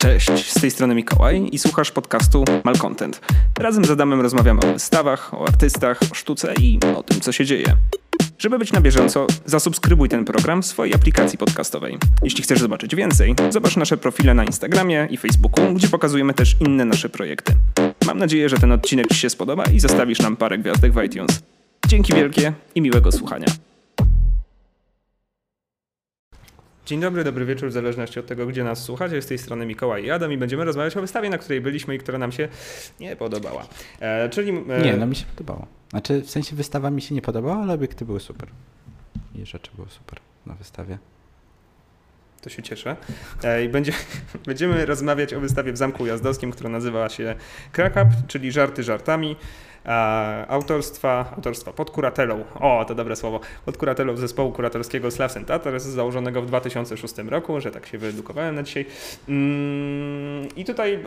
Cześć, z tej strony Mikołaj i słuchasz podcastu Malcontent. Razem z Adamem rozmawiamy o wystawach, o artystach, o sztuce i o tym, co się dzieje. Żeby być na bieżąco, zasubskrybuj ten program w swojej aplikacji podcastowej. Jeśli chcesz zobaczyć więcej, zobacz nasze profile na Instagramie i Facebooku, gdzie pokazujemy też inne nasze projekty. Mam nadzieję, że ten odcinek Ci się spodoba i zostawisz nam parę gwiazdek w iTunes. Dzięki wielkie i miłego słuchania. Dzień dobry, dobry wieczór, w zależności od tego, gdzie nas słuchacie. Z tej strony Mikołaj i Adam i będziemy rozmawiać o wystawie, na której byliśmy i która nam się nie podobała. E, czyli... E... Nie, no mi się podobało. Znaczy, w sensie wystawa mi się nie podobała, ale obiekty były super. I rzeczy były super na wystawie. To się cieszę. E, I będzie, będziemy rozmawiać o wystawie w Zamku Jazdowskim, która nazywa się Krakap, czyli Żarty żartami autorstwa, autorstwa pod kuratelą, o to dobre słowo, pod kuratelą zespołu kuratorskiego Slav Tatar, założonego w 2006 roku, że tak się wyedukowałem na dzisiaj. Mm, I tutaj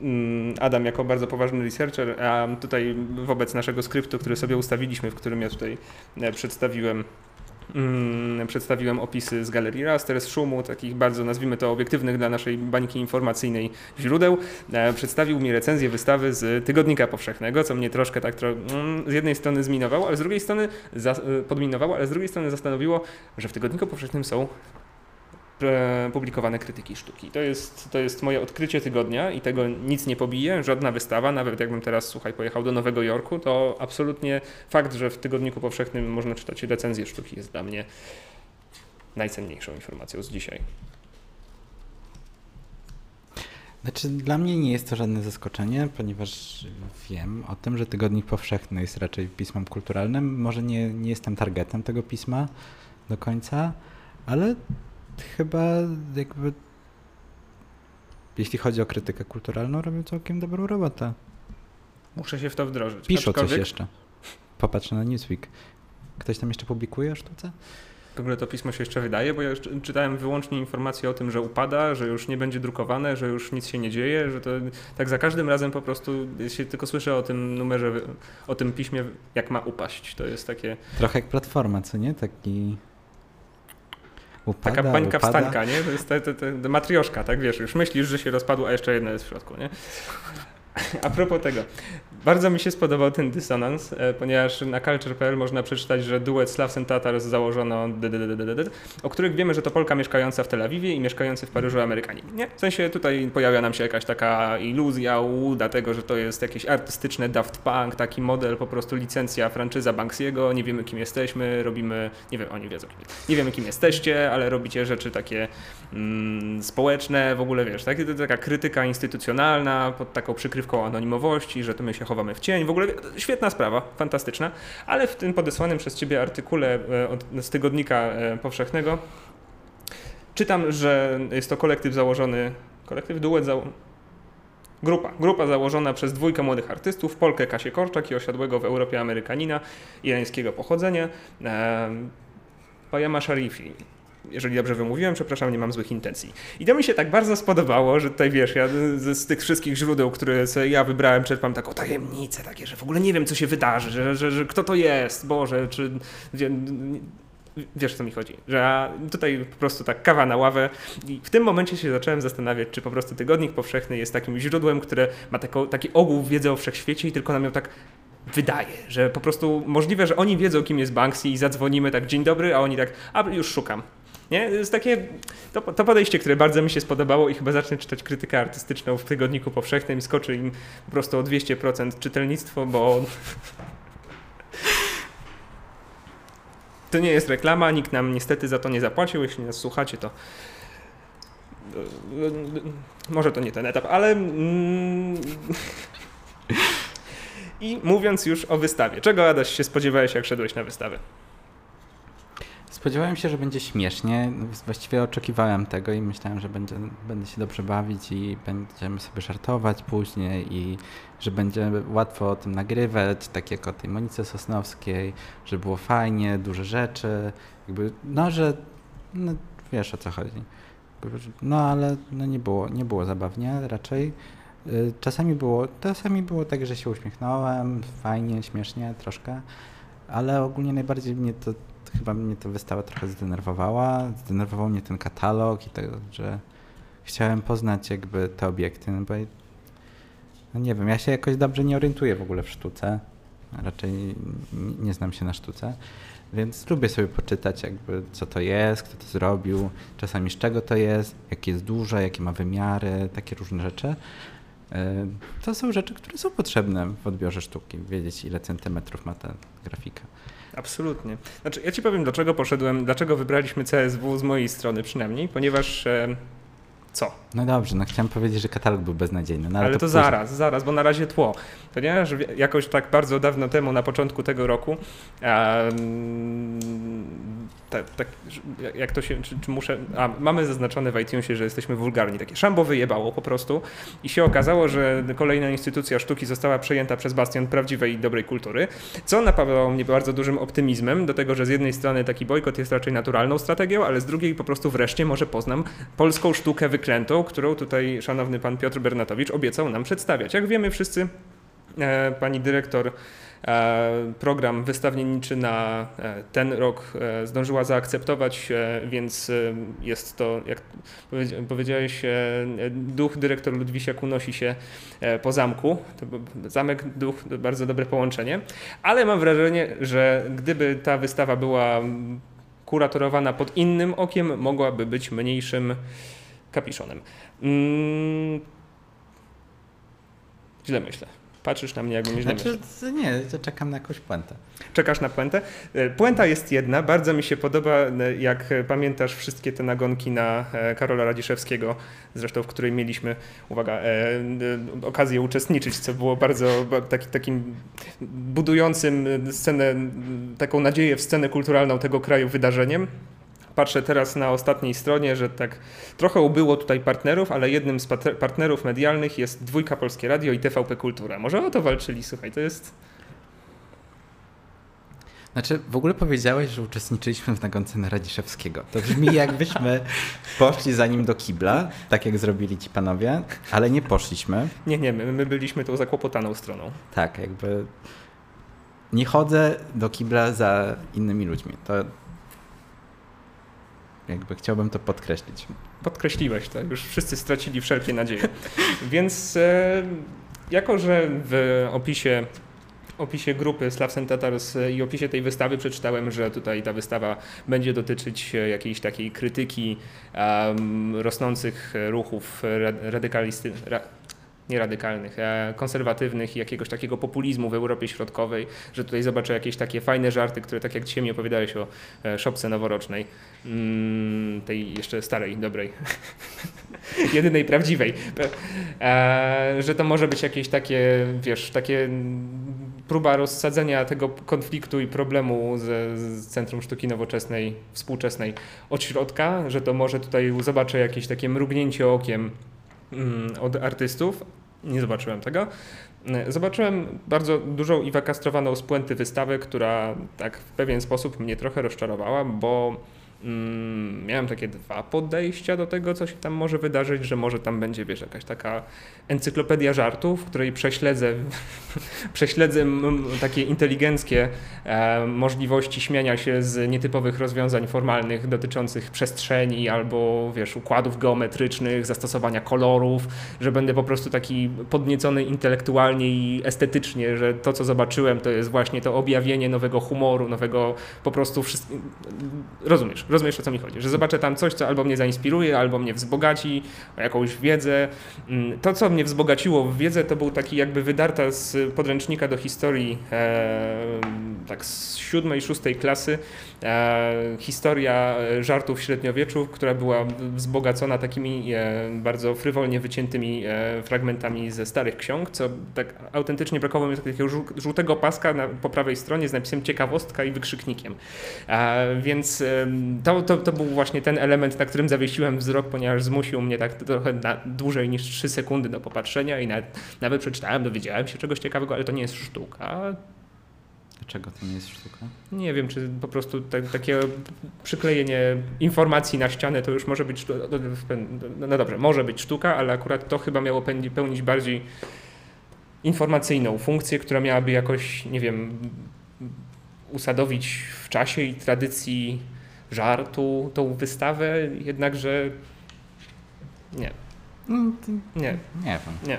mm, Adam jako bardzo poważny researcher, tutaj wobec naszego skryptu, który sobie ustawiliśmy, w którym ja tutaj e, przedstawiłem Mm, przedstawiłem opisy z galerii raster, z szumu, takich bardzo, nazwijmy to, obiektywnych dla naszej bańki informacyjnej źródeł. E, przedstawił mi recenzję wystawy z Tygodnika Powszechnego, co mnie troszkę tak tro mm, z jednej strony zminowało, ale z drugiej strony e, podminowało, ale z drugiej strony zastanowiło, że w Tygodniku Powszechnym są publikowane krytyki sztuki. To jest, to jest moje odkrycie tygodnia i tego nic nie pobije, żadna wystawa, nawet jakbym teraz, słuchaj, pojechał do Nowego Jorku, to absolutnie fakt, że w Tygodniku Powszechnym można czytać recenzję sztuki jest dla mnie najcenniejszą informacją z dzisiaj. Znaczy, dla mnie nie jest to żadne zaskoczenie, ponieważ wiem o tym, że Tygodnik Powszechny jest raczej pismem kulturalnym. Może nie, nie jestem targetem tego pisma do końca, ale chyba jakby jeśli chodzi o krytykę kulturalną, robią całkiem dobrą robotę. Muszę się w to wdrożyć. Piszą Aczkolwiek... coś jeszcze. Popatrz na Newsweek. Ktoś tam jeszcze publikuje o sztuce? W ogóle to pismo się jeszcze wydaje, bo ja czytałem wyłącznie informacje o tym, że upada, że już nie będzie drukowane, że już nic się nie dzieje, że to tak za każdym razem po prostu się tylko słyszę o tym numerze, o tym piśmie, jak ma upaść. To jest takie... Trochę jak platforma, co nie? Taki Upada, Taka bańka upada. wstanka, nie? To jest ta, ta, ta matrioszka, tak wiesz, już myślisz, że się rozpadło, a jeszcze jedna jest w środku, nie? A propos tego, bardzo mi się spodobał ten dysonans, e, ponieważ na culture.pl można przeczytać, że duet Slavs and Tatars założono, o których wiemy, że to Polka mieszkająca w Tel Awiwie i mieszkający w Paryżu Amerykanin. Nie? W sensie tutaj pojawia nam się jakaś taka iluzja, łuda tego, że to jest jakieś artystyczne Daft Punk, taki model, po prostu licencja, franczyza Banksiego, nie wiemy kim jesteśmy, robimy, nie wiem, oni wiedzą nie wiemy kim jesteście, ale robicie rzeczy takie mm, społeczne, w ogóle wiesz, tak? taka krytyka instytucjonalna pod taką przykrywką anonimowości, że to my się chowamy w cień. W ogóle świetna sprawa, fantastyczna, ale w tym podesłanym przez ciebie artykule e, z tygodnika e, powszechnego czytam, że jest to kolektyw założony, kolektyw duet Grupa. Grupa założona przez dwójkę młodych artystów, Polkę Kasię Korczak i osiadłego w Europie Amerykanina irańskiego pochodzenia, e, Payama Sharifi jeżeli dobrze wymówiłem, przepraszam, nie mam złych intencji. I to mi się tak bardzo spodobało, że tutaj wiesz, ja z, z tych wszystkich źródeł, które ja wybrałem, czerpam taką tajemnicę, takie, że w ogóle nie wiem, co się wydarzy, że, że, że kto to jest, Boże, czy. Wiesz, co mi chodzi. Że tutaj po prostu tak kawa na ławę i w tym momencie się zacząłem zastanawiać, czy po prostu Tygodnik Powszechny jest takim źródłem, które ma taki ogół wiedzy o wszechświecie i tylko nam ją tak wydaje, że po prostu możliwe, że oni wiedzą, kim jest Banksy i zadzwonimy tak, dzień dobry, a oni tak, a już szukam. Nie? To jest takie, to, to podejście, które bardzo mi się spodobało i chyba zacznę czytać krytykę artystyczną w Tygodniku Powszechnym i skoczy im po prostu o 200% czytelnictwo, bo to nie jest reklama, nikt nam niestety za to nie zapłacił, jeśli nas słuchacie, to może to nie ten etap, ale i mówiąc już o wystawie, czego Adaś się spodziewałeś, jak szedłeś na wystawę? Spodziewałem się, że będzie śmiesznie. Właściwie oczekiwałem tego i myślałem, że będzie, będę się dobrze bawić i będziemy sobie żartować później i że będzie łatwo o tym nagrywać, tak jak o tej Monice Sosnowskiej, że było fajnie, duże rzeczy. Jakby, no, że no, wiesz o co chodzi. No, ale no, nie, było, nie było zabawnie raczej. Y, czasami było, czasami było tak, że się uśmiechnąłem, fajnie, śmiesznie troszkę, ale ogólnie najbardziej mnie to chyba mnie ta wystawa trochę zdenerwowała. Zdenerwował mnie ten katalog i to, że chciałem poznać jakby te obiekty, no bo no nie wiem, ja się jakoś dobrze nie orientuję w ogóle w sztuce. Raczej nie znam się na sztuce. Więc lubię sobie poczytać, jakby co to jest, kto to zrobił, czasami z czego to jest, jakie jest duże, jakie ma wymiary, takie różne rzeczy. To są rzeczy, które są potrzebne w odbiorze sztuki, wiedzieć ile centymetrów ma ta grafika. Absolutnie. Znaczy, ja ci powiem, dlaczego poszedłem, dlaczego wybraliśmy CSW z mojej strony przynajmniej, ponieważ e, co? No dobrze, no chciałem powiedzieć, że katalog był beznadziejny. No ale, ale, to, to zaraz, zaraz, bo na razie tło. Ponieważ jakoś tak bardzo dawno temu, na początku tego roku, um, tak, jak to się, czy, czy, muszę, a mamy zaznaczone w iTunesie, że jesteśmy wulgarni, takie szambo wyjebało po prostu i się okazało, że kolejna instytucja sztuki została przejęta przez bastion prawdziwej i dobrej kultury, co napawało mnie bardzo dużym optymizmem do tego, że z jednej strony taki bojkot jest raczej naturalną strategią, ale z drugiej po prostu wreszcie może poznam polską sztukę wyklętą, którą tutaj szanowny pan Piotr Bernatowicz obiecał nam przedstawiać. Jak wiemy wszyscy, pani dyrektor E, program wystawniczy na e, ten rok e, zdążyła zaakceptować, więc jest to, jak powiedziałeś, duch dyrektor Ludwisiak unosi się po zamku. Zamek, duch, bardzo dobre połączenie, ale mam wrażenie, że gdyby ta wystawa była kuratorowana pod innym okiem, mogłaby być mniejszym kapiszonem. Hmm. Źle myślę. Patrzysz na mnie, jakbym źle znaczy, Nie, to czekam na jakąś puentę. Czekasz na puentę? E, puenta jest jedna. Bardzo mi się podoba, e, jak pamiętasz wszystkie te nagonki na e, Karola Radziszewskiego, zresztą w której mieliśmy, uwaga, okazję uczestniczyć, co było bardzo taki, takim budującym scenę, taką nadzieję w scenę kulturalną tego kraju wydarzeniem. Patrzę teraz na ostatniej stronie, że tak trochę ubyło tutaj partnerów, ale jednym z partnerów medialnych jest Dwójka Polskie Radio i TVP Kultura. Może o to walczyli, słuchaj, to jest... Znaczy, w ogóle powiedziałeś, że uczestniczyliśmy w nagonce na Radziszewskiego. To brzmi jakbyśmy poszli za nim do kibla, tak jak zrobili ci panowie, ale nie poszliśmy. Nie, nie, my, my byliśmy tą zakłopotaną stroną. Tak, jakby nie chodzę do kibla za innymi ludźmi. To jakby chciałbym to podkreślić. Podkreśliłeś to, już wszyscy stracili wszelkie nadzieje. Więc e, jako, że w opisie opisie grupy Slavs and Tatars i opisie tej wystawy przeczytałem, że tutaj ta wystawa będzie dotyczyć jakiejś takiej krytyki um, rosnących ruchów radykalistycznych nie radykalnych, e, konserwatywnych i jakiegoś takiego populizmu w Europie Środkowej, że tutaj zobaczę jakieś takie fajne żarty, które tak jak dzisiaj mi opowiadałeś o e, szopce noworocznej, mm, tej jeszcze starej, dobrej, jedynej prawdziwej, e, że to może być jakieś takie, wiesz, takie próba rozsadzenia tego konfliktu i problemu z, z Centrum Sztuki Nowoczesnej, współczesnej od środka, że to może tutaj zobaczę jakieś takie mrugnięcie okiem mm, od artystów, nie zobaczyłem tego. Zobaczyłem bardzo dużą i wakastrowaną z puenty wystawę, która tak w pewien sposób mnie trochę rozczarowała, bo miałem takie dwa podejścia do tego, co się tam może wydarzyć, że może tam będzie, wiesz, jakaś taka encyklopedia żartów, w której prześledzę, prześledzę takie inteligenckie e, możliwości śmiania się z nietypowych rozwiązań formalnych dotyczących przestrzeni albo, wiesz, układów geometrycznych, zastosowania kolorów, że będę po prostu taki podniecony intelektualnie i estetycznie, że to, co zobaczyłem, to jest właśnie to objawienie nowego humoru, nowego po prostu. Rozumiesz, rozumiesz o co mi chodzi, że zobaczę tam coś, co albo mnie zainspiruje, albo mnie wzbogaci, jakąś wiedzę. Mm, to, co mnie wzbogaciło w wiedzę, to był taki jakby wydarta z podręcznika do historii, e, tak z siódmej, szóstej klasy, historia żartów średniowieczu, która była wzbogacona takimi e, bardzo frywolnie wyciętymi e, fragmentami ze starych ksiąg, co tak autentycznie brakowało mi takiego żółtego paska na, po prawej stronie z napisem ciekawostka i wykrzyknikiem. E, więc to, to, to był właśnie ten element, na którym zawiesiłem wzrok, ponieważ zmusił mnie tak trochę na dłużej niż 3 sekundy do popatrzenia i nawet, nawet przeczytałem, dowiedziałem się czegoś ciekawego, ale to nie jest sztuka. Dlaczego to nie jest sztuka? Nie wiem, czy po prostu te, takie przyklejenie informacji na ścianę to już może być. No, no dobrze, może być sztuka, ale akurat to chyba miało pełnić bardziej informacyjną funkcję, która miałaby jakoś, nie wiem, usadowić w czasie i tradycji żartu tą wystawę, jednakże Nie. Nie. Nie wiem. Nie.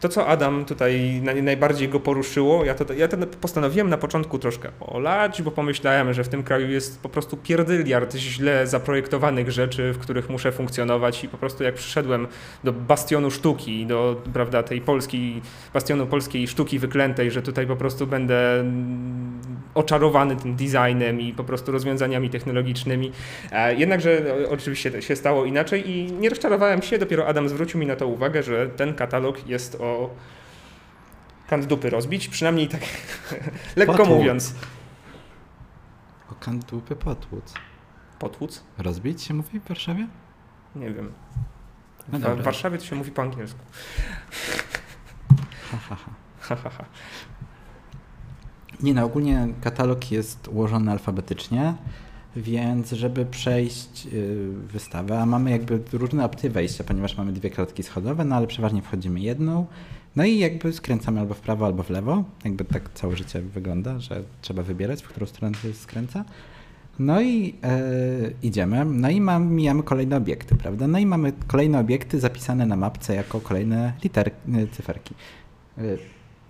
To, co Adam tutaj najbardziej go poruszyło, ja to, ja to postanowiłem na początku troszkę olać, bo pomyślałem, że w tym kraju jest po prostu pierdyliard źle zaprojektowanych rzeczy, w których muszę funkcjonować i po prostu jak przyszedłem do bastionu sztuki, do prawda, tej polskiej, bastionu polskiej sztuki wyklętej, że tutaj po prostu będę oczarowany tym designem i po prostu rozwiązaniami technologicznymi. E, jednakże oczywiście się stało inaczej i nie rozczarowałem się, dopiero Adam zwrócił mi na to uwagę, że ten katalog jest o kant dupy rozbić, przynajmniej tak lekko potłuc. mówiąc. O kant dupy potłuc. Potłuc? Rozbić się mówi w Warszawie? Nie wiem. No w, w Warszawie to się mówi po angielsku. Ha, ha, ha. ha, ha. Nie no, ogólnie katalog jest ułożony alfabetycznie, więc żeby przejść y, wystawę, a mamy jakby różne opty wejścia, ponieważ mamy dwie klatki schodowe, no ale przeważnie wchodzimy jedną, no i jakby skręcamy albo w prawo, albo w lewo. Jakby tak całe życie wygląda, że trzeba wybierać, w którą stronę się skręca. No i e, idziemy, no i mam, mijamy kolejne obiekty, prawda? No i mamy kolejne obiekty zapisane na mapce jako kolejne literki, cyferki. E,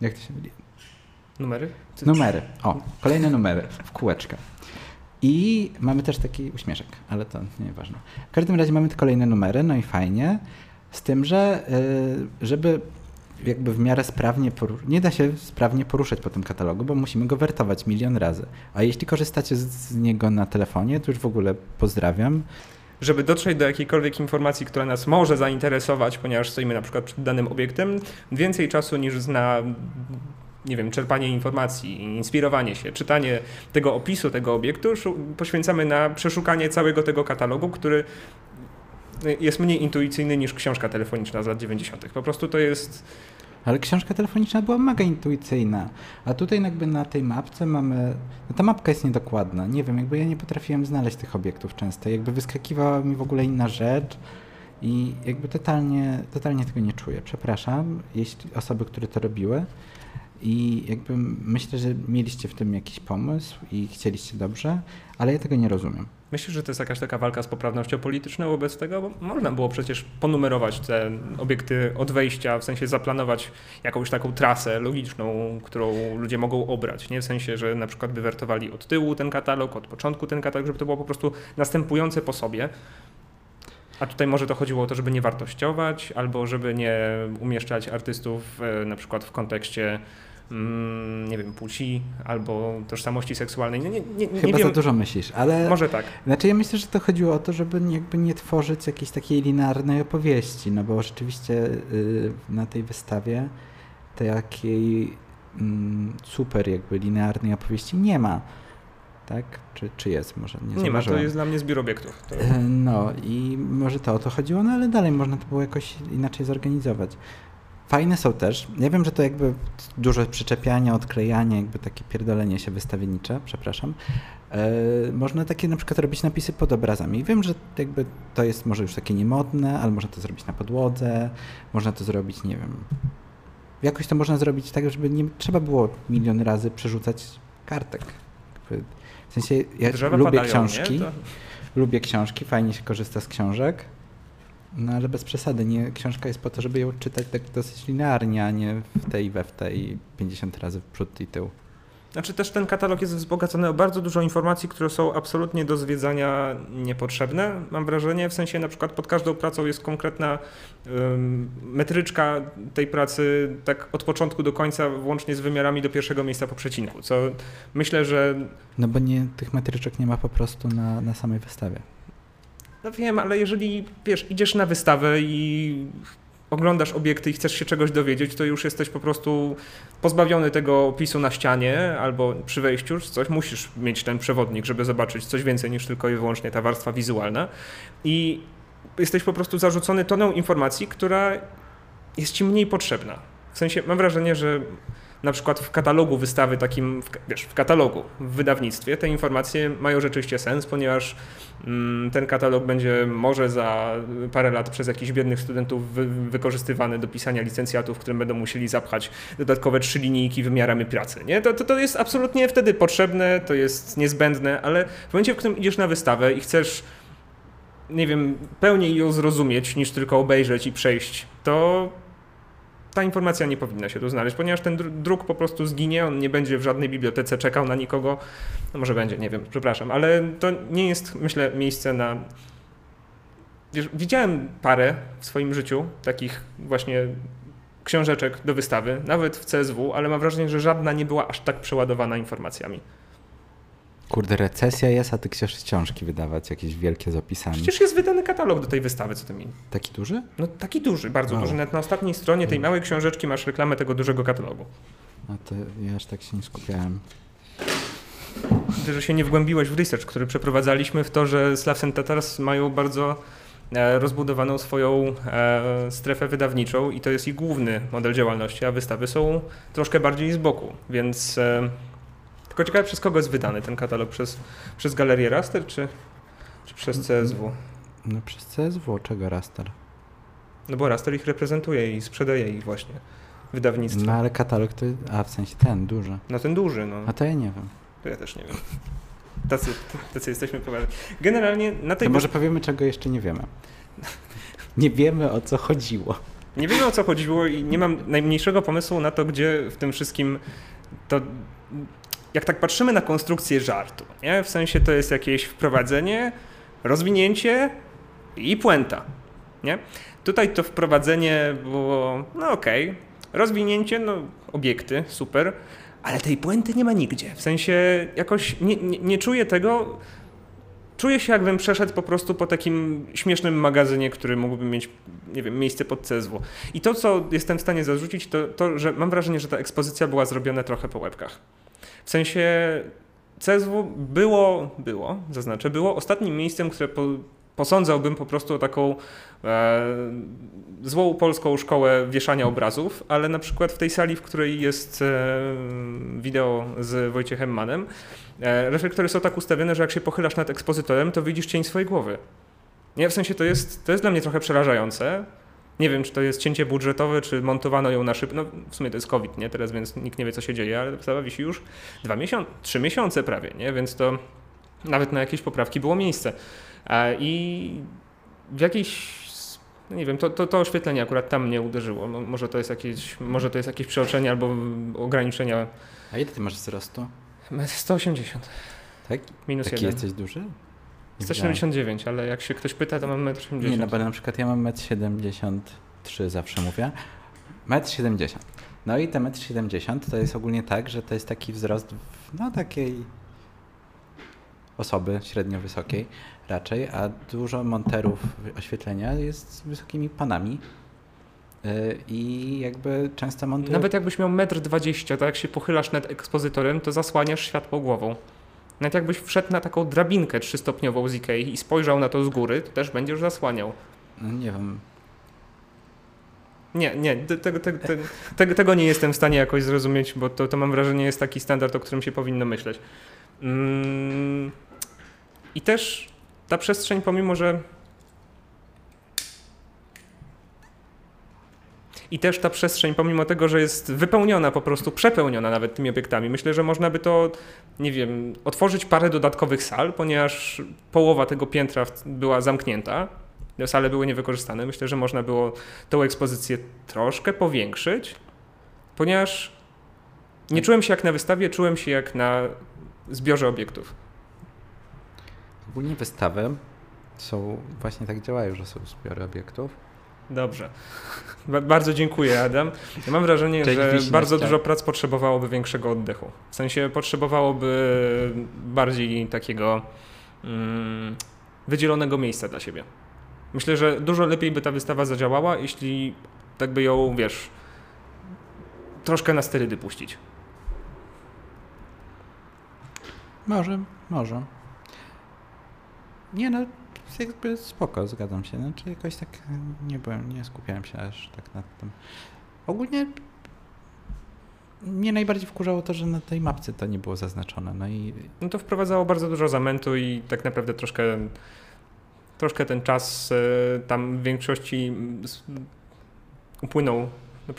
jak to się mówi? Numery? Numery. O, kolejne numery w kółeczkę. I mamy też taki uśmieszek, ale to nieważne. W każdym razie mamy te kolejne numery, no i fajnie. Z tym, że y, żeby jakby w miarę sprawnie, nie da się sprawnie poruszać po tym katalogu, bo musimy go wertować milion razy. A jeśli korzystacie z niego na telefonie, to już w ogóle pozdrawiam żeby dotrzeć do jakiejkolwiek informacji, która nas może zainteresować, ponieważ stoimy na przykład przed danym obiektem, więcej czasu niż zna nie wiem, czerpanie informacji, inspirowanie się, czytanie tego opisu tego obiektu poświęcamy na przeszukanie całego tego katalogu, który jest mniej intuicyjny niż książka telefoniczna z lat 90. Po prostu to jest. Ale książka telefoniczna była mega intuicyjna. A tutaj jakby na tej mapce mamy. No ta mapka jest niedokładna. Nie wiem, jakby ja nie potrafiłem znaleźć tych obiektów często. Jakby wyskakiwała mi w ogóle inna rzecz. I jakby totalnie, totalnie tego nie czuję. Przepraszam, jeśli osoby, które to robiły. I jakby myślę, że mieliście w tym jakiś pomysł i chcieliście dobrze, ale ja tego nie rozumiem. Myślę, że to jest jakaś taka walka z poprawnością polityczną wobec tego, bo można było przecież ponumerować te obiekty od wejścia, w sensie zaplanować jakąś taką trasę logiczną, którą ludzie mogą obrać. Nie w sensie, że na przykład by wertowali od tyłu ten katalog, od początku ten katalog, żeby to było po prostu następujące po sobie. A tutaj może to chodziło o to, żeby nie wartościować, albo żeby nie umieszczać artystów e, na przykład w kontekście mm, nie wiem, płci albo tożsamości seksualnej. Nie, nie, nie, Chyba nie za dużo myślisz, ale... Może tak. Znaczy ja myślę, że to chodziło o to, żeby jakby nie tworzyć jakiejś takiej linearnej opowieści, no bo rzeczywiście yy, na tej wystawie takiej mm, super jakby linearnej opowieści nie ma. Tak? Czy, czy jest? Może nie Nie ma, to jest dla mnie zbiór obiektów. To... E, no i może to o to chodziło, no ale dalej można to było jakoś inaczej zorganizować. Fajne są też. Ja wiem, że to jakby dużo przyczepiania, odklejania, jakby takie pierdolenie się wystawiennicze, przepraszam. E, można takie na przykład robić napisy pod obrazami. Wiem, że jakby to jest może już takie niemodne, ale można to zrobić na podłodze, można to zrobić, nie wiem. Jakoś to można zrobić tak, żeby nie trzeba było milion razy przerzucać kartek. W sensie ja Drzewa lubię padają, książki. To... Lubię książki, fajnie się korzysta z książek. No ale bez przesady, nie, książka jest po to, żeby ją czytać tak dosyć linearnie, a nie w tej we w tej 50 razy w przód i tył. Znaczy też ten katalog jest wzbogacony o bardzo dużo informacji, które są absolutnie do zwiedzania niepotrzebne, mam wrażenie. W sensie na przykład pod każdą pracą jest konkretna um, metryczka tej pracy tak od początku do końca, włącznie z wymiarami do pierwszego miejsca po przecinku, co myślę, że... No bo nie, tych metryczek nie ma po prostu na, na samej wystawie. No wiem, ale jeżeli wiesz, idziesz na wystawę i oglądasz obiekty i chcesz się czegoś dowiedzieć, to już jesteś po prostu pozbawiony tego opisu na ścianie albo przy wejściu coś. Musisz mieć ten przewodnik, żeby zobaczyć coś więcej niż tylko i wyłącznie ta warstwa wizualna. I jesteś po prostu zarzucony toną informacji, która jest ci mniej potrzebna. W sensie mam wrażenie, że na przykład w katalogu wystawy takim, wiesz, w katalogu, w wydawnictwie te informacje mają rzeczywiście sens, ponieważ mm, ten katalog będzie może za parę lat przez jakichś biednych studentów wy, wykorzystywany do pisania licencjatów, którym będą musieli zapchać dodatkowe trzy linijki wymiarami pracy. Nie? To, to, to jest absolutnie wtedy potrzebne, to jest niezbędne, ale w momencie, w którym idziesz na wystawę i chcesz nie wiem, pełniej ją zrozumieć niż tylko obejrzeć i przejść, to ta informacja nie powinna się tu znaleźć, ponieważ ten druk po prostu zginie, on nie będzie w żadnej bibliotece czekał na nikogo. No może będzie, nie wiem, przepraszam, ale to nie jest, myślę, miejsce na. Wiesz, widziałem parę w swoim życiu takich właśnie książeczek do wystawy, nawet w CSW, ale mam wrażenie, że żadna nie była aż tak przeładowana informacjami. Kurde, recesja jest, a ty chcesz książki wydawać, jakieś wielkie z opisami. Przecież jest wydany katalog do tej wystawy, co ty mi. Taki duży? No taki duży, bardzo wow. duży. Nawet na ostatniej stronie tej małej książeczki masz reklamę tego dużego katalogu. No to ja aż tak się nie skupiałem. Ty, że się nie wgłębiłeś w research, który przeprowadzaliśmy w to, że Slavs and Tatars mają bardzo e, rozbudowaną swoją e, strefę wydawniczą i to jest ich główny model działalności, a wystawy są troszkę bardziej z boku, więc e, tylko ciekawe, przez kogo jest wydany ten katalog? Przez, przez galerię Raster czy, czy przez CSW? No przez CSW, czego Raster? No bo Raster ich reprezentuje i sprzedaje ich właśnie wydawnictwo. No ale katalog to, a w sensie ten, duży. No ten duży, no. A to ja nie wiem. To ja też nie wiem. Tacy, tacy jesteśmy poważni. Generalnie na tej... To może powiemy, czego jeszcze nie wiemy. Nie wiemy, o co chodziło. Nie wiemy, o co chodziło i nie mam najmniejszego pomysłu na to, gdzie w tym wszystkim to jak tak patrzymy na konstrukcję żartu, nie? w sensie to jest jakieś wprowadzenie, rozwinięcie i puenta. Nie? Tutaj to wprowadzenie było, no okej, okay. rozwinięcie, no obiekty, super, ale tej puenty nie ma nigdzie. W sensie jakoś nie, nie, nie czuję tego, czuję się jakbym przeszedł po prostu po takim śmiesznym magazynie, który mógłby mieć, nie wiem, miejsce pod CSW. I to, co jestem w stanie zarzucić, to, to że mam wrażenie, że ta ekspozycja była zrobiona trochę po łebkach. W sensie CSW było, było, zaznaczę, było ostatnim miejscem, które po, posądzałbym po prostu o taką e, złą polską szkołę wieszania obrazów, ale na przykład w tej sali, w której jest e, wideo z Wojciechem Manem, e, reflektory są tak ustawione, że jak się pochylasz nad ekspozytorem, to widzisz cień swojej głowy. Nie, w sensie to jest, to jest dla mnie trochę przerażające, nie wiem, czy to jest cięcie budżetowe, czy montowano ją na szybko. No w sumie to jest COVID, nie? Teraz więc nikt nie wie, co się dzieje, ale wystawa wisi już dwa miesiące, trzy miesiące prawie, nie? Więc to nawet na jakieś poprawki było miejsce. I w jakiejś no nie wiem, to, to, to oświetlenie akurat tam mnie uderzyło. No, może, to jest jakieś, może to jest jakieś przeoczenie albo ograniczenia. A ile ty masz wzrostu? 180. Tak? Minus Taki jeden. jesteś duży? 179, ale jak się ktoś pyta, to mam 1,80 m. Nie, no bo na przykład ja mam 1,73 m zawsze mówię. 1,70 m. No i te 1,70 m to jest ogólnie tak, że to jest taki wzrost no takiej osoby średnio wysokiej raczej, a dużo monterów oświetlenia jest z wysokimi panami. Y, I jakby często montują... Nawet jakbyś miał 1,20 m, to jak się pochylasz nad ekspozytorem, to zasłaniasz światło głową. Nawet jakbyś wszedł na taką drabinkę trzystopniową z Ikei i spojrzał na to z góry, to też będziesz zasłaniał. No nie wiem. Nie, nie, tego, tego, tego, tego, nie jestem w stanie jakoś zrozumieć, bo to, to mam wrażenie jest taki standard, o którym się powinno myśleć. Mm. I też ta przestrzeń, pomimo że I też ta przestrzeń, pomimo tego, że jest wypełniona, po prostu przepełniona nawet tymi obiektami, myślę, że można by to, nie wiem, otworzyć parę dodatkowych sal, ponieważ połowa tego piętra była zamknięta, sale były niewykorzystane. Myślę, że można było tą ekspozycję troszkę powiększyć, ponieważ nie czułem się jak na wystawie, czułem się jak na zbiorze obiektów. Ogólnie wystawy są, właśnie tak działają, że są zbiory obiektów Dobrze. Bardzo dziękuję, Adam. Ja mam wrażenie, Cześć, że bardzo dużo prac potrzebowałoby większego oddechu. W sensie potrzebowałoby bardziej takiego mm, wydzielonego miejsca dla siebie. Myślę, że dużo lepiej by ta wystawa zadziałała, jeśli tak by ją, wiesz, troszkę na sterydy puścić. Może, może. Nie no, jakby spoko, zgadzam się. Znaczy jakoś tak nie byłem, nie skupiałem się aż tak nad tym. Ogólnie mnie najbardziej wkurzało to, że na tej mapce to nie było zaznaczone. No i. No to wprowadzało bardzo dużo zamętu i tak naprawdę troszkę, troszkę ten czas e, tam w większości upłynął. No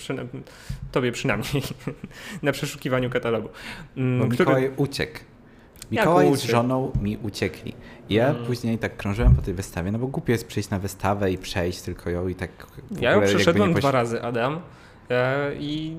tobie przynajmniej na przeszukiwaniu katalogu. Mm, Bo który... Mikołaj uciekł Mikołaj z żoną mi uciekli. Ja hmm. później tak krążyłem po tej wystawie, no bo głupio jest przyjść na wystawę i przejść tylko ją i tak. Ja ją przeszedłem dwa razy, Adam. E, I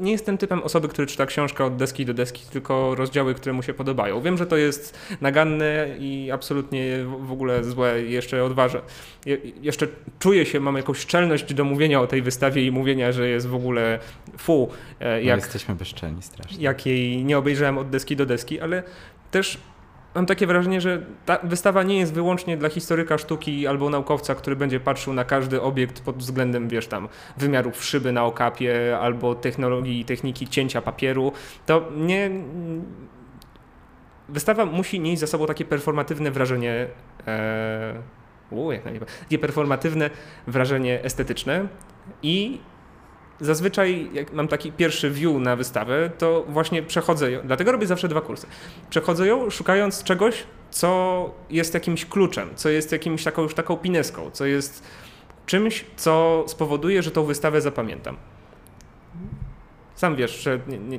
nie jestem typem osoby, który czyta książkę od deski do deski, tylko rozdziały, które mu się podobają. Wiem, że to jest naganne i absolutnie w ogóle złe. Jeszcze odważę. Je, jeszcze czuję się, mam jakąś szczelność do mówienia o tej wystawie i mówienia, że jest w ogóle fu. E, jak, no jesteśmy bezczelni strasznie. Jak jej nie obejrzałem od deski do deski, ale też mam takie wrażenie, że ta wystawa nie jest wyłącznie dla historyka sztuki albo naukowca, który będzie patrzył na każdy obiekt pod względem, wiesz, tam wymiarów szyby na okapie albo technologii i techniki cięcia papieru. To nie. Wystawa musi nieść za sobą takie performatywne wrażenie. E, u, jak najmniej, takie performatywne wrażenie estetyczne i zazwyczaj jak mam taki pierwszy view na wystawę, to właśnie przechodzę ją, dlatego robię zawsze dwa kursy. Przechodzę ją szukając czegoś, co jest jakimś kluczem, co jest jakimś taką już taką pineską, co jest czymś, co spowoduje, że tą wystawę zapamiętam. Sam wiesz, że nie, nie,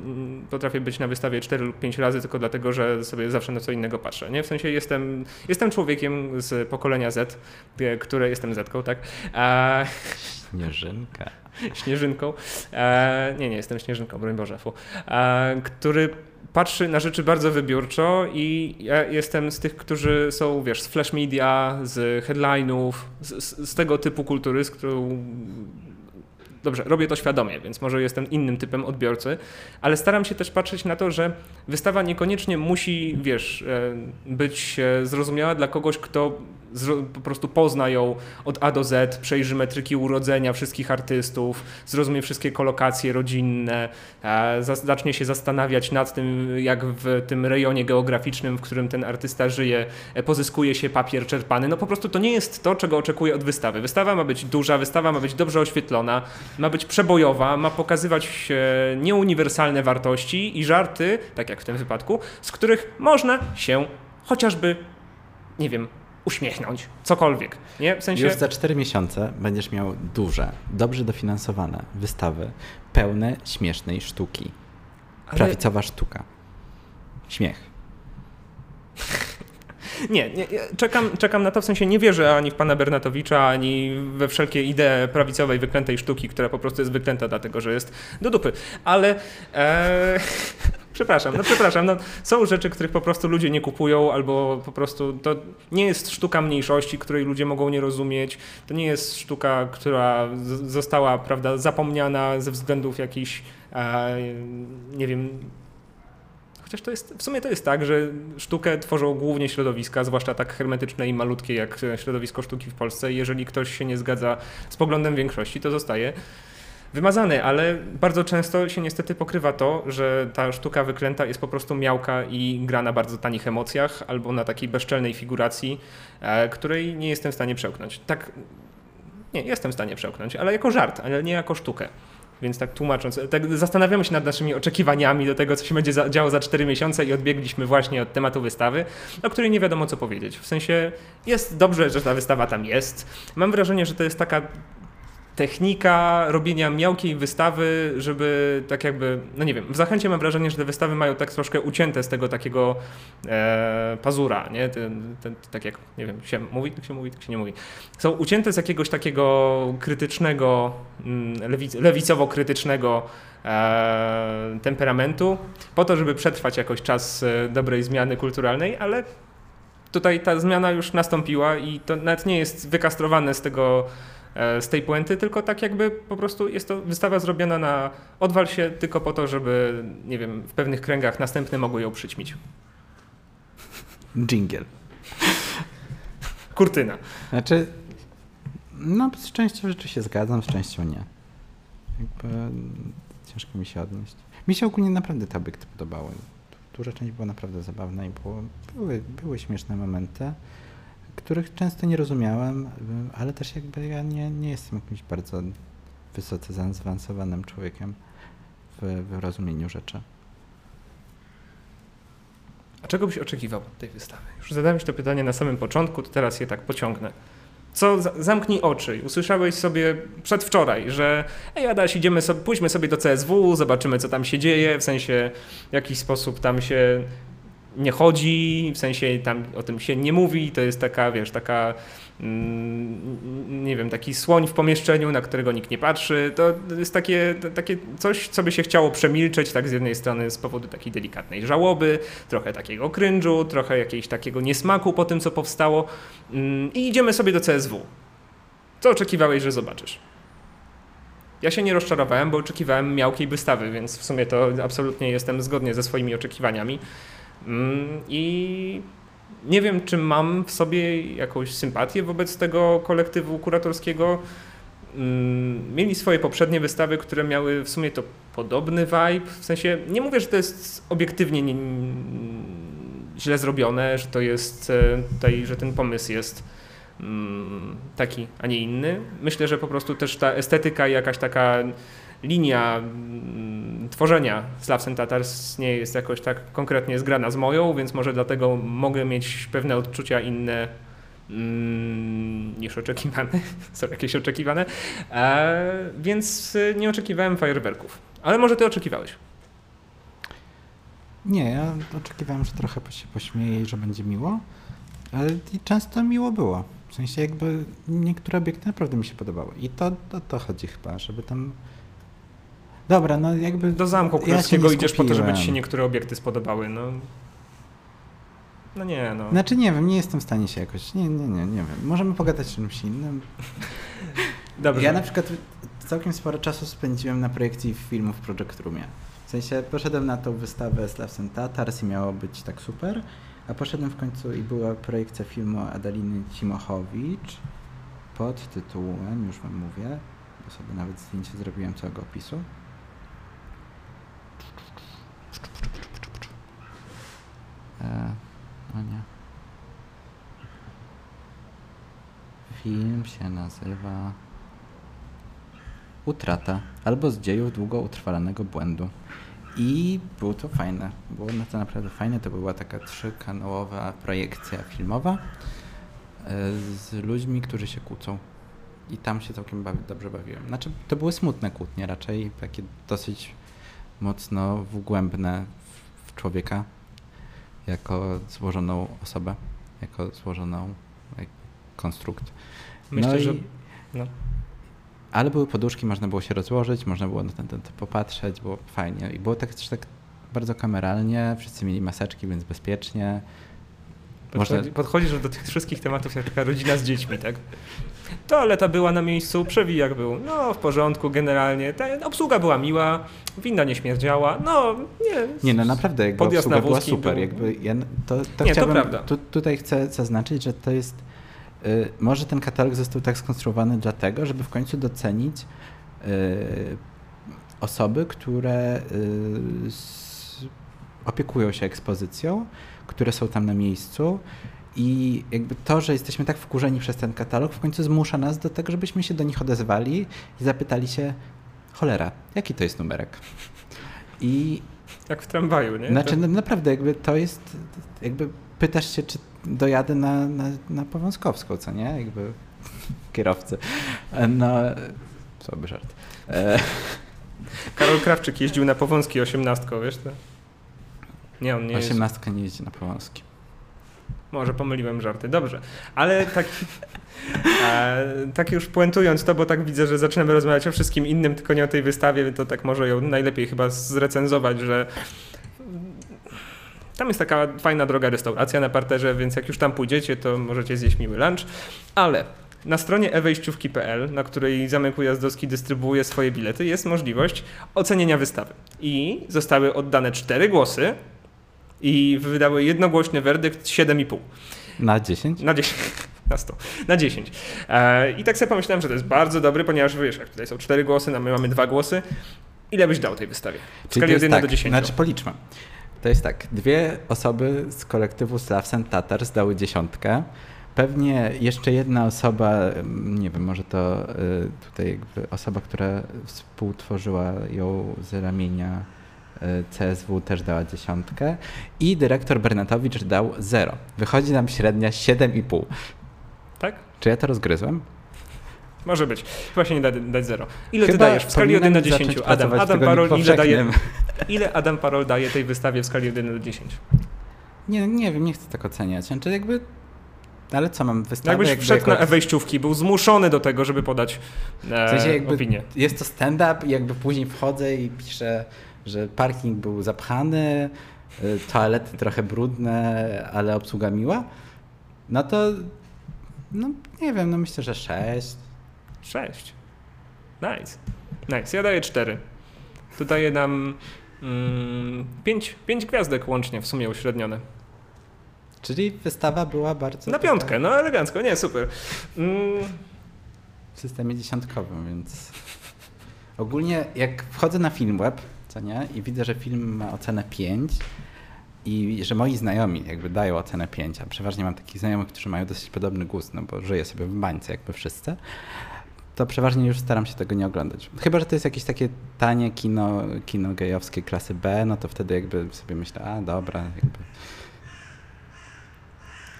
potrafię być na wystawie 4 lub 5 razy tylko dlatego, że sobie zawsze na co innego patrzę. Nie? W sensie jestem, jestem człowiekiem z pokolenia Z, e, które jestem Zetką, tak? A... Śnieżynka. Śnieżynką. E, nie, nie, jestem Śnieżynką, broń Boże, fu. E, który patrzy na rzeczy bardzo wybiórczo i ja jestem z tych, którzy są, wiesz, z flash media, z headline'ów, z, z, tego typu kultury, z którą dobrze, robię to świadomie, więc może jestem innym typem odbiorcy, ale staram się też patrzeć na to, że wystawa niekoniecznie musi, wiesz, e, być zrozumiała dla kogoś, kto po prostu pozna ją od A do Z, przejrzy metryki urodzenia wszystkich artystów, zrozumie wszystkie kolokacje rodzinne, zacznie się zastanawiać nad tym, jak w tym rejonie geograficznym, w którym ten artysta żyje, e, pozyskuje się papier czerpany. No po prostu to nie jest to, czego oczekuję od wystawy. Wystawa ma być duża, wystawa ma być dobrze oświetlona, ma być przebojowa, ma pokazywać nieuniwersalne wartości i żarty, tak jak w tym wypadku, z których można się chociażby, nie wiem, uśmiechnąć, cokolwiek. Nie? W sensie... Już za cztery miesiące będziesz miał duże, dobrze dofinansowane wystawy, pełne śmiesznej sztuki. Ale... Prawicowa sztuka. Śmiech. Nie, nie, czekam, czekam na to, w sensie nie wierzę ani w pana Bernatowicza, ani we wszelkie idee prawicowej, wyklętej sztuki, która po prostu jest wyklęta dlatego, że jest do dupy. Ale... E... Przepraszam, no przepraszam. No, są rzeczy, których po prostu ludzie nie kupują, albo po prostu to nie jest sztuka mniejszości, której ludzie mogą nie rozumieć. To nie jest sztuka, która została, prawda, zapomniana ze względów jakichś, e, nie wiem, Chociaż to jest, w sumie to jest tak, że sztukę tworzą głównie środowiska, zwłaszcza tak hermetyczne i malutkie jak środowisko sztuki w Polsce. Jeżeli ktoś się nie zgadza z poglądem większości, to zostaje wymazany, ale bardzo często się niestety pokrywa to, że ta sztuka wyklęta jest po prostu miałka i gra na bardzo tanich emocjach albo na takiej bezczelnej figuracji, e, której nie jestem w stanie przełknąć. Tak, nie, jestem w stanie przełknąć, ale jako żart, ale nie jako sztukę. Więc tak tłumacząc, tak zastanawiamy się nad naszymi oczekiwaniami do tego, co się będzie działo za 4 miesiące i odbiegliśmy właśnie od tematu wystawy, o której nie wiadomo co powiedzieć. W sensie jest dobrze, że ta wystawa tam jest. Mam wrażenie, że to jest taka technika robienia miałkiej wystawy, żeby tak jakby, no nie wiem, w Zachęcie mam wrażenie, że te wystawy mają tak troszkę ucięte z tego takiego e, pazura, nie? Ten, ten, tak jak, nie wiem, się mówi, tak się mówi, tak się nie mówi. Są ucięte z jakiegoś takiego krytycznego, mm, lewic lewicowo-krytycznego e, temperamentu, po to, żeby przetrwać jakoś czas e, dobrej zmiany kulturalnej, ale tutaj ta zmiana już nastąpiła i to nawet nie jest wykastrowane z tego z tej puenty, tylko tak jakby po prostu jest to wystawa zrobiona na odwal się tylko po to, żeby, nie wiem, w pewnych kręgach następne mogły ją przyćmić. Jingle. Kurtyna. Znaczy, no z częścią rzeczy się zgadzam, z częścią nie. Jakby ciężko mi się odnieść. Mi się ogólnie naprawdę te obiekty podobały. Duża część była naprawdę zabawna i było, były, były śmieszne momenty których często nie rozumiałem, ale też jakby ja nie, nie jestem jakimś bardzo wysoce zaawansowanym człowiekiem w, w rozumieniu rzeczy. A czego byś oczekiwał od tej wystawy? Już zadałem Ci to pytanie na samym początku, to teraz je tak pociągnę. co zamknij oczy. Usłyszałeś sobie przedwczoraj, że ej Adaś, idziemy sobie, pójdźmy sobie do CSW, zobaczymy co tam się dzieje, w sensie w jakiś sposób tam się nie chodzi, w sensie tam o tym się nie mówi, to jest taka, wiesz, taka mm, nie wiem, taki słoń w pomieszczeniu, na którego nikt nie patrzy. To jest takie, takie coś, co by się chciało przemilczeć, tak z jednej strony z powodu takiej delikatnej żałoby, trochę takiego cringe'u, trochę jakiegoś takiego niesmaku po tym, co powstało. Mm, I idziemy sobie do CSW. Co oczekiwałeś, że zobaczysz? Ja się nie rozczarowałem, bo oczekiwałem miałkiej wystawy, więc w sumie to absolutnie jestem zgodnie ze swoimi oczekiwaniami. Mm, I nie wiem, czy mam w sobie jakąś sympatię wobec tego kolektywu kuratorskiego. Mm, mieli swoje poprzednie wystawy, które miały w sumie to podobny vibe. W sensie, nie mówię, że to jest obiektywnie nie, źle zrobione, że to jest e, tutaj, że ten pomysł jest mm, taki, a nie inny. Myślę, że po prostu też ta estetyka i jakaś taka linia tworzenia Slavs and Tatars nie jest jakoś tak konkretnie zgrana z moją, więc może dlatego mogę mieć pewne odczucia inne mm, niż oczekiwane. Są jakieś oczekiwane. E, więc nie oczekiwałem fajerwerków. Ale może ty oczekiwałeś? Nie, ja oczekiwałem, że trochę się pośmieje i że będzie miło, ale często miło było. W sensie jakby niektóre obiekty naprawdę mi się podobały. I to o to chodzi chyba, żeby tam Dobra, no jakby... Do Zamku Królewskiego ja idziesz po to, żeby ci się niektóre obiekty spodobały, no. No nie, no. Znaczy nie wiem, nie jestem w stanie się jakoś... Nie, nie, nie, nie wiem. Możemy pogadać o czymś innym. Dobrze. Ja na przykład całkiem sporo czasu spędziłem na projekcji filmów w Project Roomie. W sensie poszedłem na tą wystawę Slavs and Tatars i miało być tak super, a poszedłem w końcu i była projekcja filmu Adaliny Cimochowicz pod tytułem, już wam mówię, bo sobie nawet zdjęcie zrobiłem całego opisu. E, no nie. Film się nazywa Utrata albo z dziejów długo utrwalonego błędu. I było to fajne. Było to naprawdę fajne. To była taka trzykanałowa projekcja filmowa e, z ludźmi, którzy się kłócą. I tam się całkiem bawi, dobrze bawiłem. Znaczy, to były smutne kłótnie raczej, takie dosyć mocno wgłębne w człowieka jako złożoną osobę, jako złożoną konstrukt. Myślę, no że. No. Ale były poduszki, można było się rozłożyć, można było na ten, ten, ten popatrzeć, było fajnie. I było tak też tak bardzo kameralnie, wszyscy mieli maseczki, więc bezpiecznie. Podchodzi, Można... Podchodzisz do tych wszystkich tematów jak taka rodzina z dziećmi, tak? Toaleta była na miejscu, przewijak był, no w porządku generalnie, Ta obsługa była miła, winda nie śmierdziała, no nie. Nie, no naprawdę jakby Podjazd obsługa była super, był... jakby ja to, to nie, chciałbym, to prawda. Tu, tutaj chcę zaznaczyć, że to jest, y, może ten katalog został tak skonstruowany dlatego, żeby w końcu docenić y, osoby, które y, opiekują się ekspozycją, które są tam na miejscu i jakby to, że jesteśmy tak wkurzeni przez ten katalog, w końcu zmusza nas do tego, żebyśmy się do nich odezwali i zapytali się, cholera, jaki to jest numerek? I jak w tramwaju, nie? Znaczy, no, naprawdę, jakby to jest, jakby pytasz się, czy dojadę na, na, na Powązkowską, co nie? Jakby kierowcy. No, słaby żart. E... Karol Krawczyk jeździł na Powązki osiemnastką, wiesz to? Nie, on nie Osiemnastka nie jeździ na Powązki. Może pomyliłem żarty, dobrze. Ale tak, e, tak już puentując to, bo tak widzę, że zaczynamy rozmawiać o wszystkim innym, tylko nie o tej wystawie, to tak może ją najlepiej chyba zrecenzować, że tam jest taka fajna droga restauracja na parterze, więc jak już tam pójdziecie, to możecie zjeść miły lunch. Ale na stronie ewejściówki.pl, na której Zamek Ujazdowski dystrybuuje swoje bilety, jest możliwość ocenienia wystawy. I zostały oddane cztery głosy i wydały jednogłośny werdykt 7,5. Na 10? Na 10. Na 100. Na 10. E, I tak sobie pomyślałem, że to jest bardzo dobry, ponieważ wiesz, jak tutaj są cztery głosy, a my mamy dwa głosy. Ile byś dał tej wystawie? W skali od 1 tak, do 10. Znaczy policzmy. To jest tak, dwie osoby z kolektywu Slavs and Tatars dały dziesiątkę. Pewnie jeszcze jedna osoba, mm, nie wiem, może to y, tutaj osoba, która współtworzyła ją z ramienia CSW też dała dziesiątkę i dyrektor Bernatowicz dał 0. Wychodzi nam średnia 7,5. Tak? Czy ja to rozgryzłem? Może być. Chyba się nie da dać zero. Ile Chyba ty dajesz w skali 1 do 10? Adam, Adam Parol, ile, daje, ile Adam Parol daje tej wystawie w skali 1 do 10? Nie, nie wiem, nie chcę tak oceniać. Znaczy jakby ale co mam wystawę? Jakbyś jakby wszedł jako... na wejściówki, był zmuszony do tego, żeby podać e, w sensie jakby opinię. Jest to stand-up i jakby później wchodzę i piszę, że parking był zapchany, e, toalety trochę brudne, ale obsługa miła. No to, no nie wiem, no myślę, że sześć. Sześć. Nice. Nice. Ja daję cztery. Tu daję nam mm, pięć, pięć gwiazdek łącznie w sumie uśrednione. Czyli wystawa była bardzo... Na piątkę, no elegancko, nie, super. Mm. W systemie dziesiątkowym, więc... Ogólnie jak wchodzę na Filmweb, co i widzę, że film ma ocenę 5 i że moi znajomi jakby dają ocenę 5, a przeważnie mam takich znajomych, którzy mają dosyć podobny gust, no bo żyję sobie w bańce jakby wszyscy, to przeważnie już staram się tego nie oglądać. Chyba, że to jest jakieś takie tanie kino, kino gejowskie klasy B, no to wtedy jakby sobie myślę, a dobra, jakby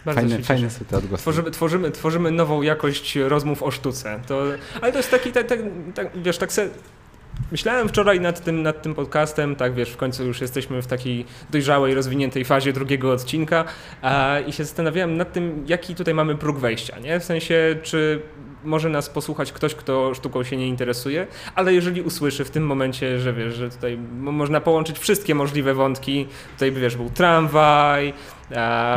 bardzo fajne, fajne są te odgłosy. Tworzymy, tworzymy, tworzymy nową jakość rozmów o sztuce. To, ale to jest taki, tak, tak, tak wiesz, tak se, Myślałem wczoraj nad tym, nad tym podcastem, tak wiesz, w końcu już jesteśmy w takiej dojrzałej, rozwiniętej fazie drugiego odcinka a, i się zastanawiałem nad tym, jaki tutaj mamy próg wejścia, nie? W sensie, czy może nas posłuchać ktoś, kto sztuką się nie interesuje, ale jeżeli usłyszy w tym momencie, że wiesz, że tutaj można połączyć wszystkie możliwe wątki, tutaj wiesz, był tramwaj,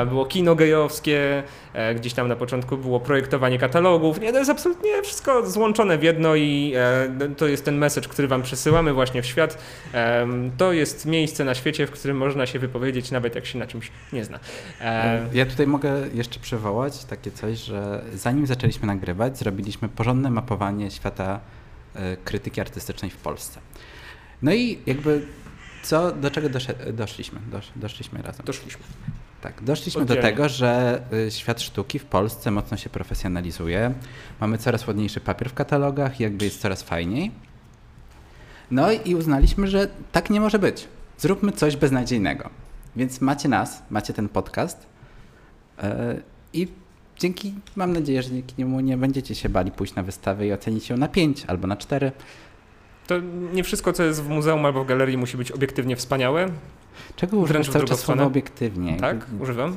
było kino gejowskie, e, gdzieś tam na początku było projektowanie katalogów. Nie, to jest absolutnie wszystko złączone w jedno i e, to jest ten message, który wam przesyłamy właśnie w świat. To jest miejsce na świecie, w którym można się wypowiedzieć, nawet jak się na czymś nie zna. E, ja tutaj mogę jeszcze przywołać takie coś, że zanim zaczęliśmy nagrywać, zrobiliśmy porządne mapowanie świata krytyki artystycznej w Polsce. No i jakby co, do czego doszliśmy? Dosz, doszliśmy razem. Doszliśmy. Tak, doszliśmy do tego, że y, świat sztuki w Polsce mocno się profesjonalizuje. Mamy coraz ładniejszy papier w katalogach, jakby jest coraz fajniej. No i uznaliśmy, że tak nie może być. Zróbmy coś beznadziejnego. Więc macie nas, macie ten podcast yy, i dzięki, mam nadzieję, że dzięki niemu nie będziecie się bali pójść na wystawę i ocenić ją na 5 albo na 4. To nie wszystko, co jest w muzeum albo w galerii musi być obiektywnie wspaniałe. Czego używasz cały czas słowa obiektywnie? Tak, używam.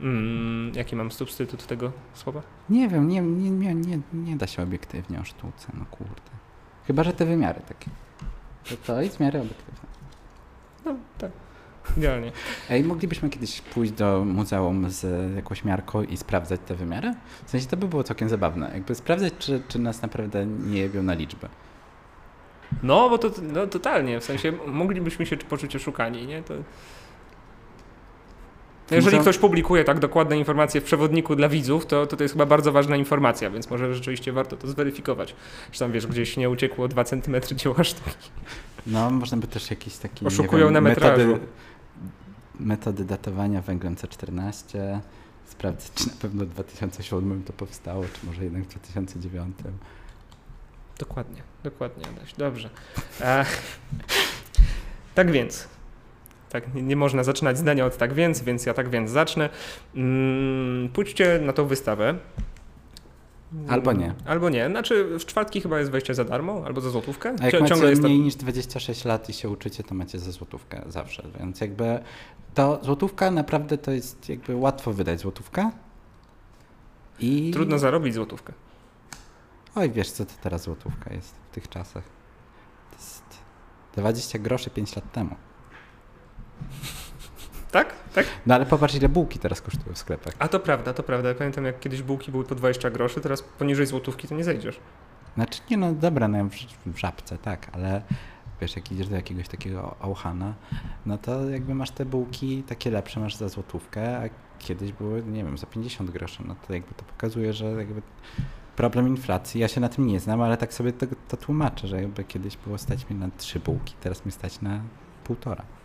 Mm, jaki mam substytut tego słowa? Nie wiem, nie, nie, nie, nie, da się obiektywnie o sztuce, no kurde. Chyba, że te wymiary takie. To, to jest miary obiektywne. No, tak. Idealnie. Ej, moglibyśmy kiedyś pójść do muzeum z jakąś miarką i sprawdzać te wymiary? W sensie to by było całkiem zabawne. Jakby sprawdzać, czy, czy nas naprawdę nie jebią na liczbę. No, bo to no, totalnie, w sensie moglibyśmy się poczuć oszukani, nie? To... Jeżeli ktoś publikuje tak dokładne informacje w przewodniku dla widzów, to, to to jest chyba bardzo ważna informacja, więc może rzeczywiście warto to zweryfikować. Czy tam wiesz, gdzieś nie uciekło 2 cm dzieła sztuki. No, można by też jakiś taki. Oszukują wiem, na metrażu. Metody, metody datowania węglem C14. Sprawdzę, czy na pewno w 2007 to powstało, czy może jednak w 2009. Dokładnie, dokładnie, Adaś. Dobrze. E, tak więc, tak, nie, nie, można zaczynać zdania od tak więc, więc ja tak więc zacznę. Mm, pójdźcie na tą wystawę. Albo nie. Albo nie. Znaczy w czwartki chyba jest wejście za darmo, albo za złotówkę. A jak macie jest mniej niż 26 lat i się uczycie, to macie za złotówkę zawsze. Więc jakby to złotówka naprawdę to jest jakby łatwo wydać złotówkę. I... Trudno zarobić złotówkę. Oj, wiesz co to teraz złotówka jest w tych czasach. To jest 20 groszy 5 lat temu. Tak? Tak? No ale popatrz ile bułki teraz kosztują w sklepach. A to prawda, to prawda. Ja pamiętam jak kiedyś bułki były po 20 groszy, teraz poniżej złotówki to nie zejdziesz. Znaczy nie no dobra, no w, w żabce, tak, ale wiesz, jak idziesz do jakiegoś takiego Auchana, no to jakby masz te bułki takie lepsze, masz za złotówkę, a kiedyś były, nie wiem, za 50 groszy, no to jakby to pokazuje, że jakby problem inflacji. Ja się na tym nie znam, ale tak sobie to, to tłumaczę, że jakby kiedyś było stać mi na trzy bułki, teraz mi stać na półtora.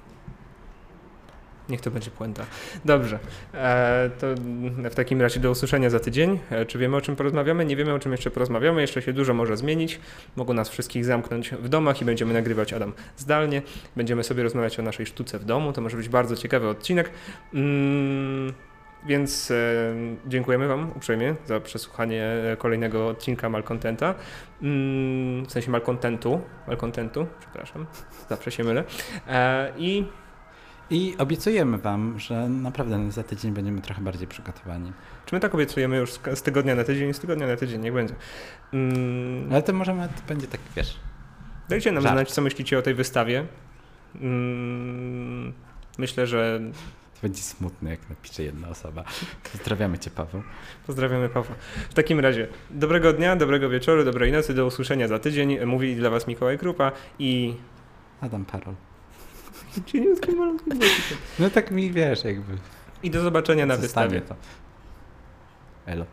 Niech to będzie puenta. Dobrze. E, to w takim razie do usłyszenia za tydzień. E, czy wiemy o czym porozmawiamy? Nie wiemy o czym jeszcze porozmawiamy. Jeszcze się dużo może zmienić. Mogą nas wszystkich zamknąć w domach i będziemy nagrywać Adam zdalnie. Będziemy sobie rozmawiać o naszej sztuce w domu. To może być bardzo ciekawy odcinek. Mm Więc e, dziękujemy Wam uprzejmie za przesłuchanie kolejnego odcinka Malcontenta. Mm, w sensie Malcontentu. Malcontentu, przepraszam. Zawsze się mylę. E, I i obiecujemy Wam, że naprawdę za tydzień będziemy trochę bardziej przygotowani. Czy my tak obiecujemy już z tygodnia na tydzień? Z tygodnia na tydzień, niech będzie. Mm. Ale to możemy, to będzie tak, wiesz. Dajcie nam żart. znać, co myślicie o tej wystawie. Mm. Myślę, że to będzie smutne, jak napisze jedna osoba. Pozdrawiamy Cię, Paweł. Pozdrawiamy, Paweł. W takim razie, dobrego dnia, dobrego wieczoru, dobrej nocy, do usłyszenia za tydzień. Mówi dla Was Mikołaj Krupa i... Adam Parol. Cieniutkim, malutkim No tak mi wiesz, jakby. I do zobaczenia na wystawie. to. Elo.